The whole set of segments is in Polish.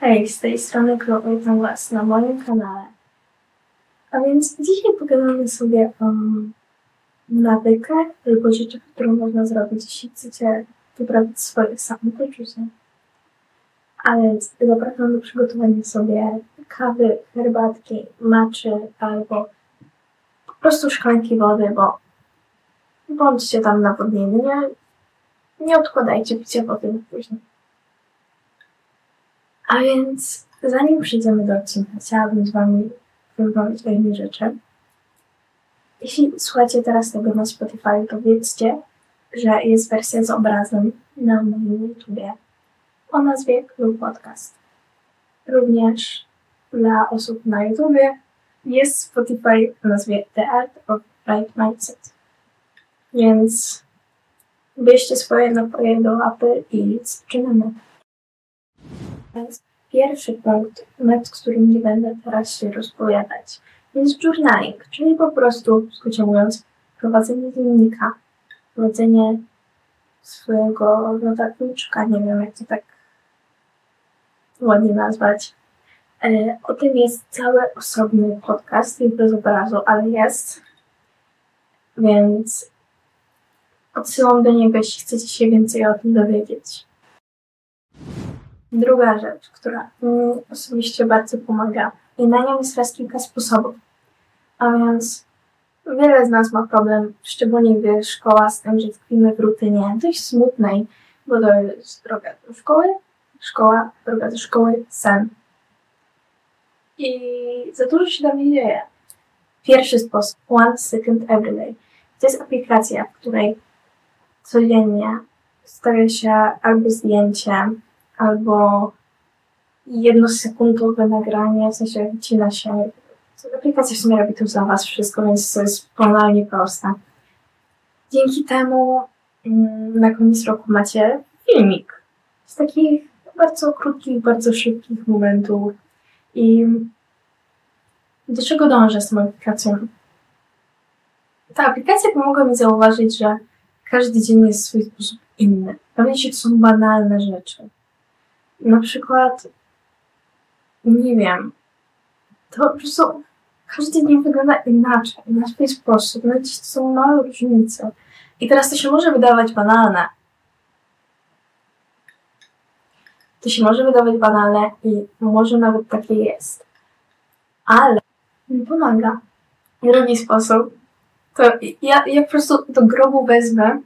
Hej, z tej strony Chloe, witam Was na moim kanale. A więc dzisiaj pogadamy sobie o nawykach albo rzeczach, które można zrobić, jeśli chcecie poprawić swoje samopoczucie. A więc zapraszam do przygotowania sobie kawy, herbatki, maczy albo po prostu szklanki wody, bo bądźcie tam nawodnieni. Nie, nie odkładajcie picia wody na później. A więc zanim przejdziemy do odcinka, chciałabym z Wami porozmawiać o jednej rzeczy. Jeśli słuchacie teraz tego na Spotify, to wiedzcie, że jest wersja z obrazem na moim YouTubie o nazwie Club Podcast. Również dla osób na YouTubie jest Spotify o nazwie The Art of Right Mindset. Więc bierzcie swoje napoje do łapy i zaczynamy. Więc pierwszy punkt, nad którym nie będę teraz się rozpowiadać, jest journaling, czyli po prostu, skrócie mówiąc, prowadzenie dziennika, prowadzenie swojego notatniczka, nie wiem jak to tak ładnie nazwać. E, o tym jest cały osobny podcast, nie bez obrazu, ale jest. Więc odsyłam do niego, jeśli chcecie się więcej o tym dowiedzieć. Druga rzecz, która mi osobiście bardzo pomaga i na nią jest raz kilka sposobów. A więc wiele z nas ma problem, szczególnie gdy szkoła, z tym, że tkwimy w rutynie dość smutnej, bo to jest droga do szkoły, szkoła, droga do szkoły, sen. I za dużo się tam nie dzieje. Pierwszy sposób, One Second Every Day. To jest aplikacja, w której codziennie stawia się albo zdjęcie, albo jednosekundowe nagranie, w sensie wycina się. Aplikacja w sumie robi to za Was wszystko, więc to jest banalnie proste. Dzięki temu mm, na koniec roku macie filmik z takich bardzo krótkich, bardzo szybkich momentów. I do czego dążę z tą aplikacją? Ta aplikacja pomogła mi zauważyć, że każdy dzień jest w swój sposób inny. Pewnie się to są banalne rzeczy na przykład, nie wiem, to po prostu każdy dzień wygląda inaczej, na swój sposób, no to są małe różnice. I teraz to się może wydawać banalne. To się może wydawać banalne i może nawet takie jest. Ale mi pomaga. Drugi sposób to ja, ja po prostu do grobu wezmę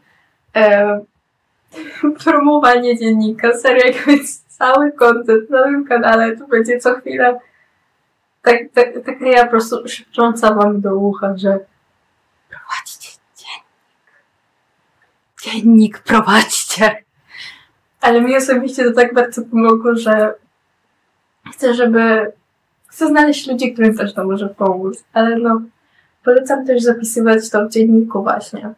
e, promowanie dziennika. Serio, jak cały kontent na tym kanale, to będzie co chwilę tak, tak, tak ja po prostu szepcząca wam do ucha, że prowadźcie dziennik. Dziennik prowadźcie. Ale mi osobiście to tak bardzo pomogło, że chcę, żeby chcę znaleźć ludzi, którym też to może pomóc. Ale no, polecam też zapisywać to w dzienniku właśnie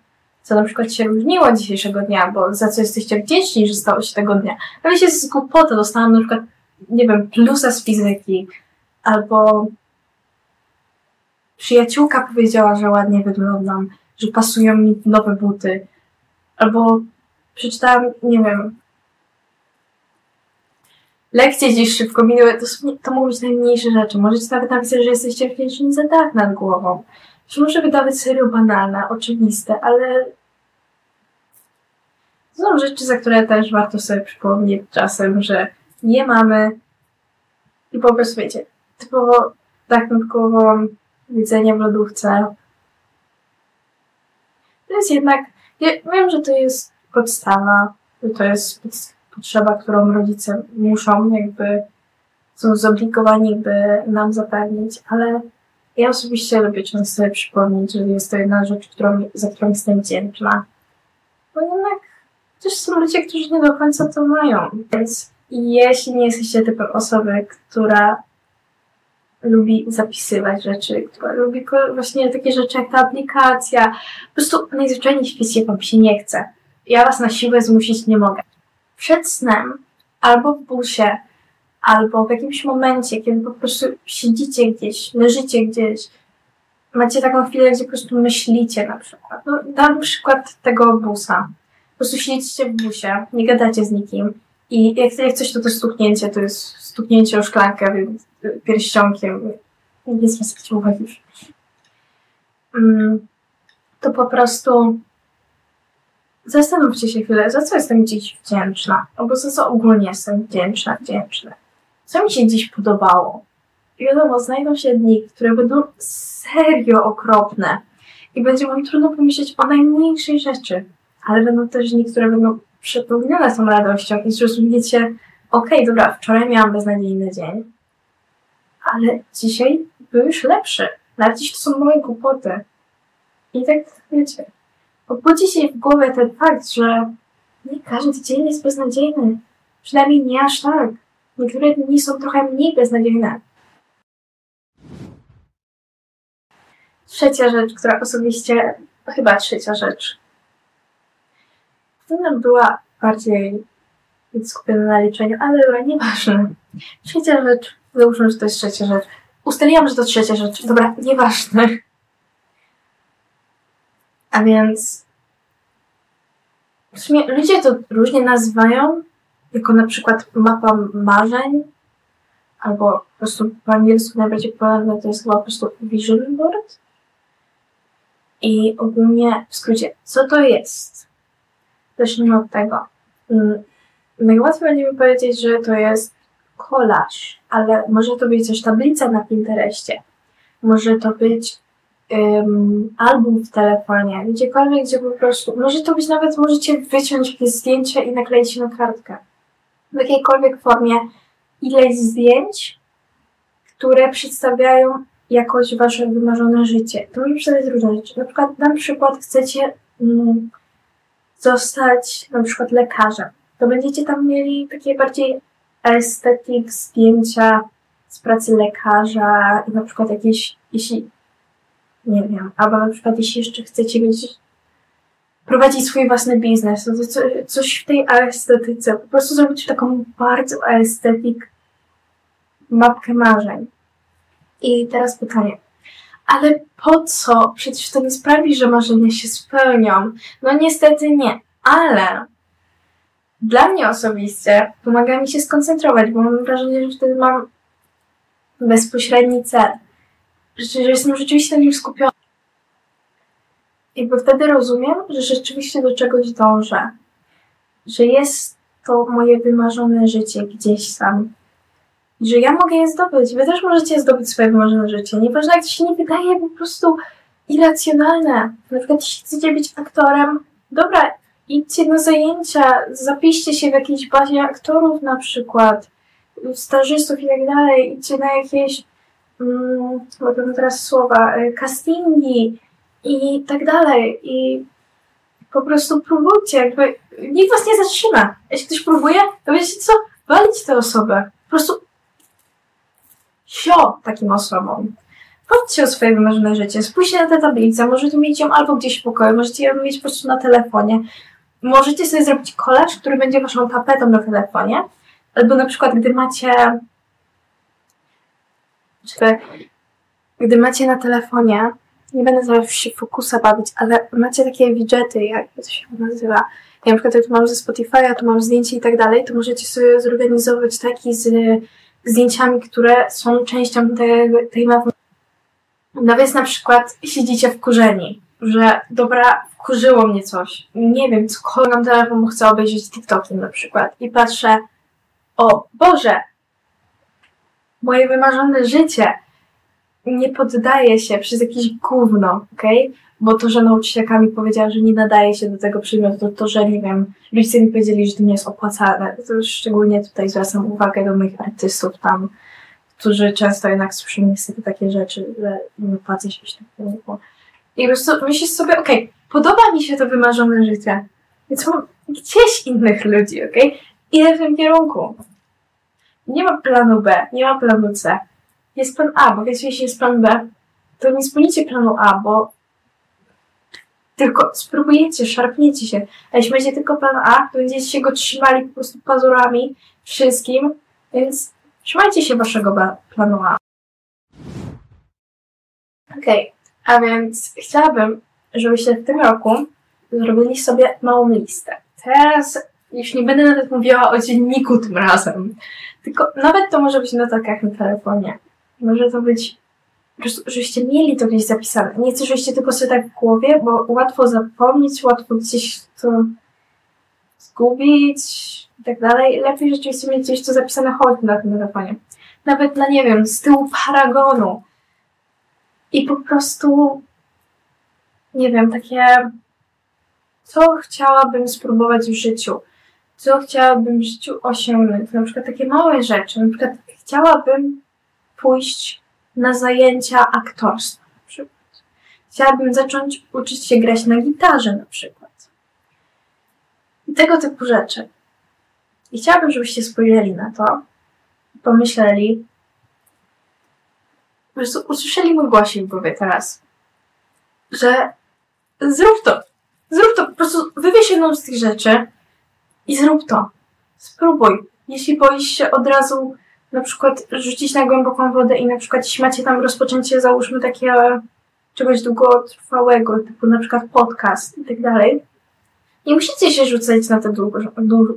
co na przykład się różniło dzisiejszego dnia, bo za co jesteście wdzięczni, że stało się tego dnia. Ale się z głupoty dostałam na przykład, nie wiem, plusa z fizyki, albo przyjaciółka powiedziała, że ładnie wyglądam, że pasują mi nowe buty, albo przeczytałam, nie wiem, lekcje dziś szybko minęły, to, to mogą być najmniejsze rzeczy. Możecie nawet napisać, że jesteście wdzięczni za dach nad głową. Że może wydawać serio banalne, oczywiste, ale są rzeczy, za które też warto sobie przypomnieć czasem, że nie mamy i po prostu wiecie, typowo tak nad głową widzenie w lodówce. To jest jednak, ja wiem, że to jest podstawa, że to jest potrzeba, którą rodzice muszą jakby, są zobligowani, by nam zapewnić, ale ja osobiście lubię często sobie przypomnieć, że jest to jedna rzecz, którą, za którą jestem wdzięczna. Bo jednak też są ludzie, którzy nie do końca to mają. Więc jeśli nie jesteście typem osoby, która lubi zapisywać rzeczy, która lubi właśnie takie rzeczy jak ta aplikacja, po prostu najzwyczajniej w świecie wam się nie chce. Ja was na siłę zmusić nie mogę. Przed snem, albo w busie, albo w jakimś momencie, kiedy po prostu siedzicie gdzieś, leżycie gdzieś, macie taką chwilę, gdzie po prostu myślicie na przykład. No, dam przykład tego busa prostu siedzicie w busie, nie gadacie z nikim I jak, jak coś, to to stuknięcie, to jest stuknięcie o szklankę więc pierścionkiem. Nie zwracajcie uwagi już. Mm, to po prostu zastanówcie się chwilę, za co jestem dziś wdzięczna, albo za co ogólnie jestem wdzięczna, wdzięczna. Co mi się dziś podobało? I wiadomo, znajdą się dni, które będą serio okropne i będzie wam trudno pomyśleć o najmniejszej rzeczy, ale będą też dni, które będą przepełnione tą radością i zrozumiecie, okej, okay, dobra, wczoraj miałam beznadziejny dzień, ale dzisiaj był już lepszy. Nawet jeśli to są moje głupoty. I tak, wiecie, obudzi się w głowie ten fakt, że nie każdy dzień jest beznadziejny. Przynajmniej nie aż tak. Niektóre dni są trochę mniej beznadziejne. Trzecia rzecz, która osobiście, chyba trzecia rzecz, która była bardziej skupiona na liczeniu, ale dobra, nieważne. Trzecia rzecz, załóżmy, że to jest trzecia rzecz. Ustaliłam, że to trzecia rzecz. Dobra, nieważne. A więc w sumie ludzie to różnie nazywają, jako na przykład mapa marzeń, albo po prostu po angielsku najbardziej popularne to jest chyba po prostu vision board. I ogólnie w skrócie, co to jest? Zacznijmy od tego. Mm, najłatwiej będzie mi powiedzieć, że to jest kolaż, ale może to być też tablica na Pinterestie. Może to być um, album w telefonie, gdziekolwiek, gdzie po prostu, może to być nawet, możecie wyciąć jakieś zdjęcie i nakleić na kartkę. W jakiejkolwiek formie ileś zdjęć, które przedstawiają jakoś wasze wymarzone życie. To może przedstawiać różne rzeczy. Na przykład, na przykład chcecie mm, zostać na przykład lekarzem. To będziecie tam mieli takie bardziej estetyk, zdjęcia z pracy lekarza i na przykład jakieś, jeśli nie wiem, albo na przykład jeśli jeszcze chcecie mieć prowadzić swój własny biznes, to co, coś w tej estetyce, po prostu zrobić taką bardzo estetyk mapkę marzeń. I teraz pytanie. Ale po co? Przecież to nie sprawi, że marzenia się spełnią. No niestety nie. Ale dla mnie osobiście pomaga mi się skoncentrować, bo mam wrażenie, że wtedy mam bezpośredni cel. Że, jestem rzeczywiście na nim skupiona. I bo wtedy rozumiem, że rzeczywiście do czegoś dążę. Że jest to moje wymarzone życie gdzieś tam. Że ja mogę je zdobyć. Wy też możecie zdobyć swoje wymarzone życie. Nieważne jak to się nie wydaje po prostu irracjonalne. Na przykład jeśli chcecie być aktorem, dobra, idźcie na zajęcia, zapiszcie się w jakiejś bazie aktorów na przykład, stażystów i tak dalej, idźcie na jakieś, mm, teraz słowa, y, castingi i tak dalej. I po prostu próbujcie, jakby nikt was nie zatrzyma. Jeśli ktoś próbuje, to wiecie co? Walić tę osobę. Po prostu sio takim osobom. Patrzcie o swoje wymarzone życie, spójrzcie na tę tablicę, możecie mieć ją albo gdzieś w pokoju, możecie ją mieć po prostu na telefonie, możecie sobie zrobić kolaż, który będzie waszą tapetą na telefonie, albo na przykład, gdy macie czy gdy macie na telefonie, nie będę zaraz się fokusa bawić, ale macie takie widgety, jak to się nazywa. Ja na przykład jak tu mam ze Spotify'a, tu mam zdjęcie i tak dalej, to możecie sobie zorganizować taki z zdjęciami, które są częścią tej, tej mapy. No więc na przykład siedzicie wkurzeni, że dobra, wkurzyło mnie coś. Nie wiem, co mam telefon, chcę obejrzeć TikTokiem na przykład. I patrzę, o Boże, moje wymarzone życie nie poddaje się przez jakieś gówno, okej? Okay? Bo to, że nauczycielka mi powiedziała, że nie nadaje się do tego przedmiotu, to, to, że nie wiem, ludzie mi powiedzieli, że to nie jest opłacalne. To już szczególnie tutaj zwracam uwagę do moich artystów tam, którzy często jednak słyszą niestety takie rzeczy, że nie opłaca się się tak I po prostu myślisz sobie, okej, okay, podoba mi się to wymarzone życie, więc mam gdzieś innych ludzi, okej? Okay? Idę w tym kierunku. Nie ma planu B, nie ma planu C. Jest plan A, bo wiecie, jeśli jest plan B, to nie spełnicie planu A, bo tylko spróbujecie, szarpniecie się. A jeśli będzie tylko plan A, to będziecie się go trzymali po prostu pazurami wszystkim, więc trzymajcie się waszego planu A. Okej, okay. a więc chciałabym, żebyście w tym roku zrobili sobie małą listę. Teraz Już nie będę nawet mówiła o dzienniku tym razem. Tylko nawet to może być na notatkach na telefonie. Może to być żebyście mieli to gdzieś zapisane. Nie chcę, żebyście tylko sobie tak w głowie, bo łatwo zapomnieć, łatwo gdzieś to zgubić i tak dalej. Lepiej rzeczywiście mieć gdzieś to zapisane choć na tym telefonie. Nawet na, nie wiem, z tyłu paragonu. I po prostu, nie wiem, takie, co chciałabym spróbować w życiu, co chciałabym w życiu osiągnąć, na przykład takie małe rzeczy, na przykład chciałabym pójść na zajęcia aktorstwa, na przykład. Chciałabym zacząć uczyć się grać na gitarze, na przykład. I tego typu rzeczy. I chciałabym, żebyście spojrzeli na to, pomyśleli, po prostu usłyszeli mój głosik w głowie teraz, że zrób to. Zrób to. Po prostu wybierz jedną z tych rzeczy i zrób to. Spróbuj. Jeśli boisz się od razu na przykład rzucić na głęboką wodę i na przykład jeśli macie tam rozpoczęcie, załóżmy takie czegoś długotrwałego, typu na przykład podcast i tak dalej, nie musicie się rzucać na tę długo, długo,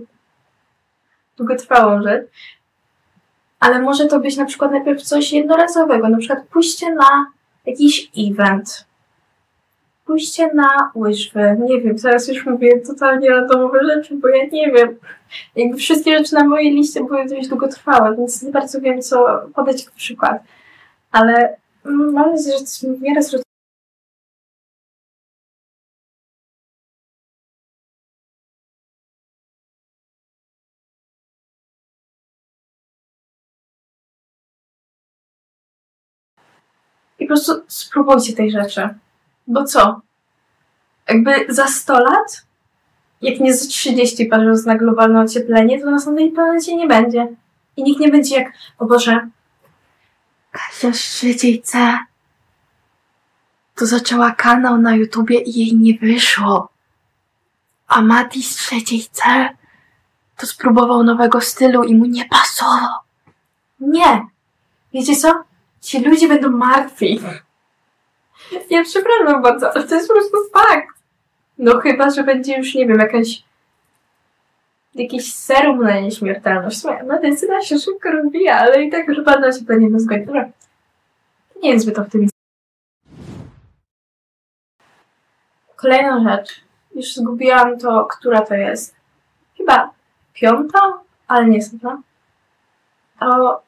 długotrwałą rzecz, ale może to być na przykład najpierw coś jednorazowego, na przykład pójście na jakiś event, pójście na łyżwy, nie wiem, teraz już mówię totalnie randomowe rzeczy, bo ja nie wiem. Jakby wszystkie rzeczy na mojej liście były dość długotrwałe, więc nie bardzo wiem, co podać jako przykład. Ale mam nadzieję, że w miarę I po prostu spróbujcie tej rzeczy. Bo co? Jakby za 100 lat, jak nie za 30 patrząc na globalne ocieplenie, to na następnej planecie nie będzie. I nikt nie będzie jak, o Boże, Kasia C to zaczęła kanał na YouTubie i jej nie wyszło. A Mati z trzeciej C to spróbował nowego stylu i mu nie pasował. Nie! Wiecie co? Ci ludzie będą martwi. Ja przepraszam bardzo, ale to jest po prostu fakt. No chyba, że będzie już, nie wiem, jakaś jakiś serum na nieśmiertelność. Medycyna się szybko rozwija, ale i tak chyba na się to nie zgodzi. Dobra. Nie jest zbyt optymistyczne. Kolejna rzecz. Już zgubiłam to, która to jest. Chyba piąta, ale nie jest pewna. To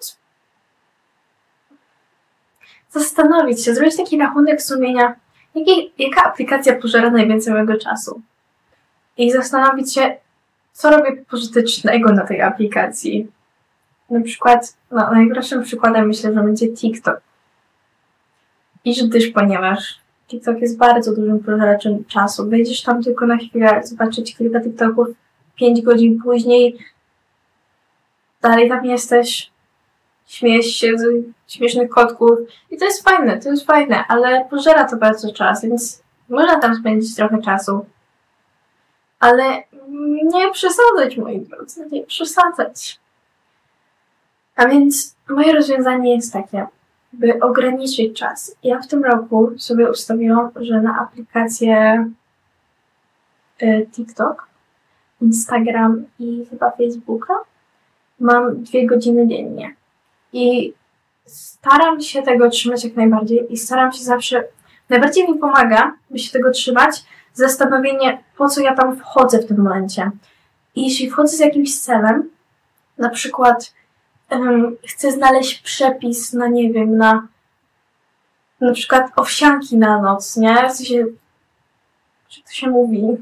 zastanowić się, zrobić taki rachunek sumienia, jaki, jaka aplikacja pożera najwięcej mojego czasu. I zastanowić się, co robię pożytecznego na tej aplikacji. Na przykład, no, najprostszym przykładem myślę, że będzie TikTok. I gdyż, ponieważ TikTok jest bardzo dużym pożeraczem czasu. Wejdziesz tam tylko na chwilę, zobaczyć kilka TikToków, pięć godzin później dalej tam jesteś, śmiejesz się z śmiesznych kotków i to jest fajne, to jest fajne, ale pożera to bardzo czas, więc można tam spędzić trochę czasu. Ale nie przesadzać, moi drodzy, nie przesadzać. A więc moje rozwiązanie jest takie, by ograniczyć czas. Ja w tym roku sobie ustawiłam, że na aplikację y, TikTok, Instagram i chyba Facebooka mam dwie godziny dziennie. I staram się tego trzymać jak najbardziej i staram się zawsze, najbardziej mi pomaga, by się tego trzymać, zastanowienie, po co ja tam wchodzę w tym momencie. I jeśli wchodzę z jakimś celem, na przykład um, chcę znaleźć przepis na, nie wiem, na na przykład owsianki na noc, nie? W sensie, że to się mówi.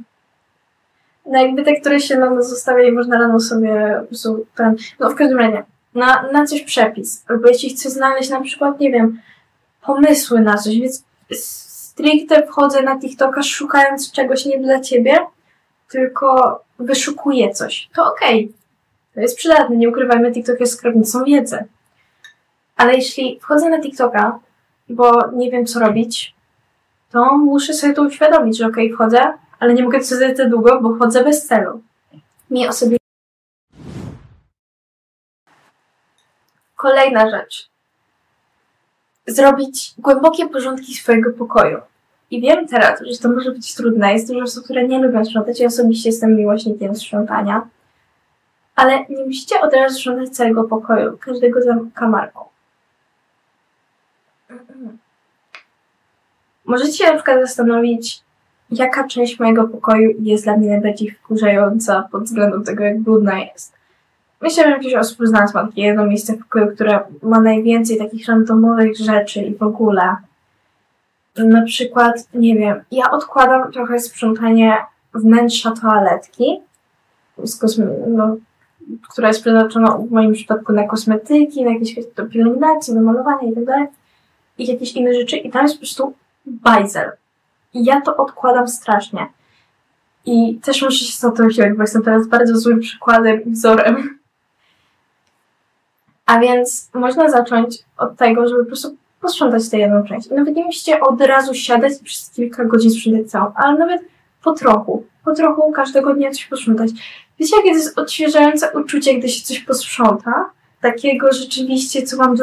No jakby te, które się na noc zostawia i można rano sobie po prostu ten, no w każdym razie, na, na coś przepis. Albo jeśli chcę znaleźć na przykład, nie wiem, pomysły na coś, więc stricte wchodzę na TikToka szukając czegoś nie dla ciebie, tylko wyszukuję coś. To okej. Okay. To jest przydatne. Nie ukrywajmy, TikTok jest skarbnicą wiedzy. Ale jeśli wchodzę na TikToka, bo nie wiem co robić, to muszę sobie to uświadomić, że okej, okay, wchodzę, ale nie mogę zrobić za długo, bo wchodzę bez celu. Mi osobiście Kolejna rzecz. Zrobić głębokie porządki swojego pokoju. I wiem teraz, że to może być trudne. Jest dużo osób, które nie lubią sprzątać. Ja osobiście jestem miłośnikiem sprzątania. Ale nie musicie od razu sprzątać całego pokoju, każdego kamarką. Możecie na przykład zastanowić, jaka część mojego pokoju jest dla mnie najbardziej wkurzająca pod względem tego, jak brudna jest. Myślę, że jakieś ma takie jedno miejsce w pokoju, które ma najwięcej takich randomowych rzeczy i w ogóle. Na przykład, nie wiem, ja odkładam trochę sprzątanie wnętrza toaletki, z kosmy- no, która jest przeznaczona w moim przypadku na kosmetyki, na jakieś do pielęgnacji, na malowanie i tak i jakieś inne rzeczy, i tam jest po prostu bajzel. I ja to odkładam strasznie. I też muszę się z tym chwilę, bo jestem teraz bardzo złym przykładem i wzorem. A więc można zacząć od tego, żeby po prostu posprzątać tę jedną część. Nawet nie musicie od razu siadać i przez kilka godzin sprzątać całą, ale nawet po trochu. Po trochu każdego dnia coś posprzątać. Wiecie, jakie to jest odświeżające uczucie, gdy się coś posprząta? Takiego rzeczywiście, co wam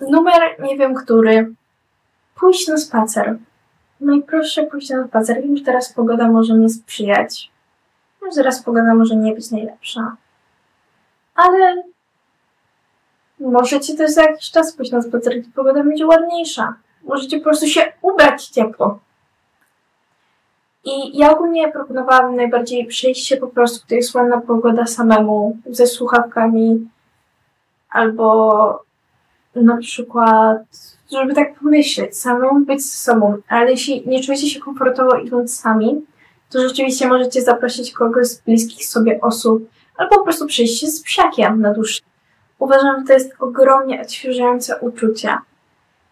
Numer nie wiem który. Pójść na spacer. Najprostsze pójść na spacer. Wiem, że teraz pogoda może nie sprzyjać. Teraz pogoda może nie być najlepsza. Ale możecie też za jakiś czas pójść na spacer, gdy pogoda będzie ładniejsza. Możecie po prostu się ubrać ciepło. I ja ogólnie proponowałabym najbardziej przejść po prostu, gdy jest ładna pogoda samemu, ze słuchawkami, albo na przykład, żeby tak pomyśleć, samemu być ze sobą, ale jeśli nie czujecie się komfortowo idąc sami, to rzeczywiście możecie zaprosić kogoś z bliskich sobie osób, albo po prostu przyjść z psiakiem na dłuższy. Uważam, że to jest ogromnie odświeżające uczucie.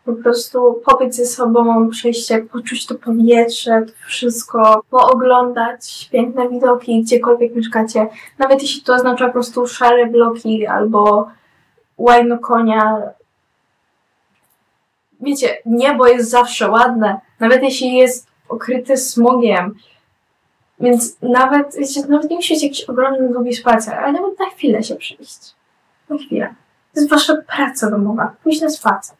Po prostu pobyć ze sobą, przejście, poczuć to powietrze, to wszystko, pooglądać piękne widoki, gdziekolwiek mieszkacie. Nawet jeśli to oznacza po prostu szare bloki albo łajno konia, wiecie, niebo jest zawsze ładne, nawet jeśli jest okryte smogiem. Więc nawet, wiecie, nawet nie musicie jakiś ogromny, długi spacer, ale nawet na chwilę się przyjść. Na chwilę. To jest wasza praca domowa. Pójść na spacer.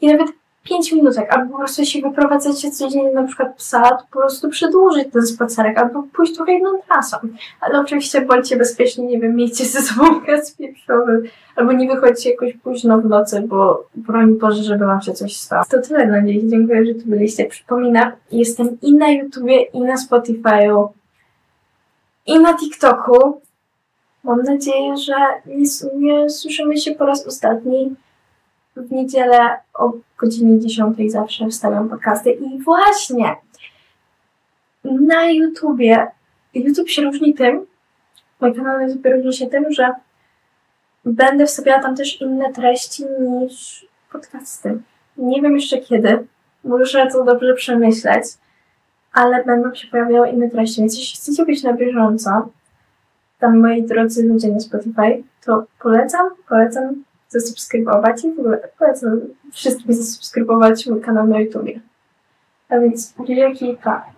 I nawet 5 minutek, albo po prostu jeśli wyprowadzacie codziennie na przykład psa, to po prostu przedłużyć ten spacerek, albo pójść trochę inną trasą. Ale oczywiście bądźcie bezpieczni, nie wiem, miejcie ze sobą gaz pieprzowy, albo nie wychodźcie jakoś późno w nocy, bo broń Boże, żeby wam się coś stało. To tyle na dziś. Dziękuję, że tu byliście. Przypominam, jestem i na YouTubie, i na Spotify'u, i na TikToku. Mam nadzieję, że nie, nie słyszymy się po raz ostatni w niedzielę o godzinie 10 zawsze wstawiam podcasty. I właśnie na YouTubie, YouTube się różni tym, mój kanał YouTube różni się tym, że będę wstawiała tam też inne treści niż podcasty. Nie wiem jeszcze kiedy, muszę to dobrze przemyśleć, ale będą się pojawiały inne treści, więc jeśli chcecie być na bieżąco, tam moi drodzy ludzie na Spotify, to polecam, polecam zasubskrybować i w ogóle polecam wszystkim zasubskrybować mój kanał na YouTubie. A więc wielki pa!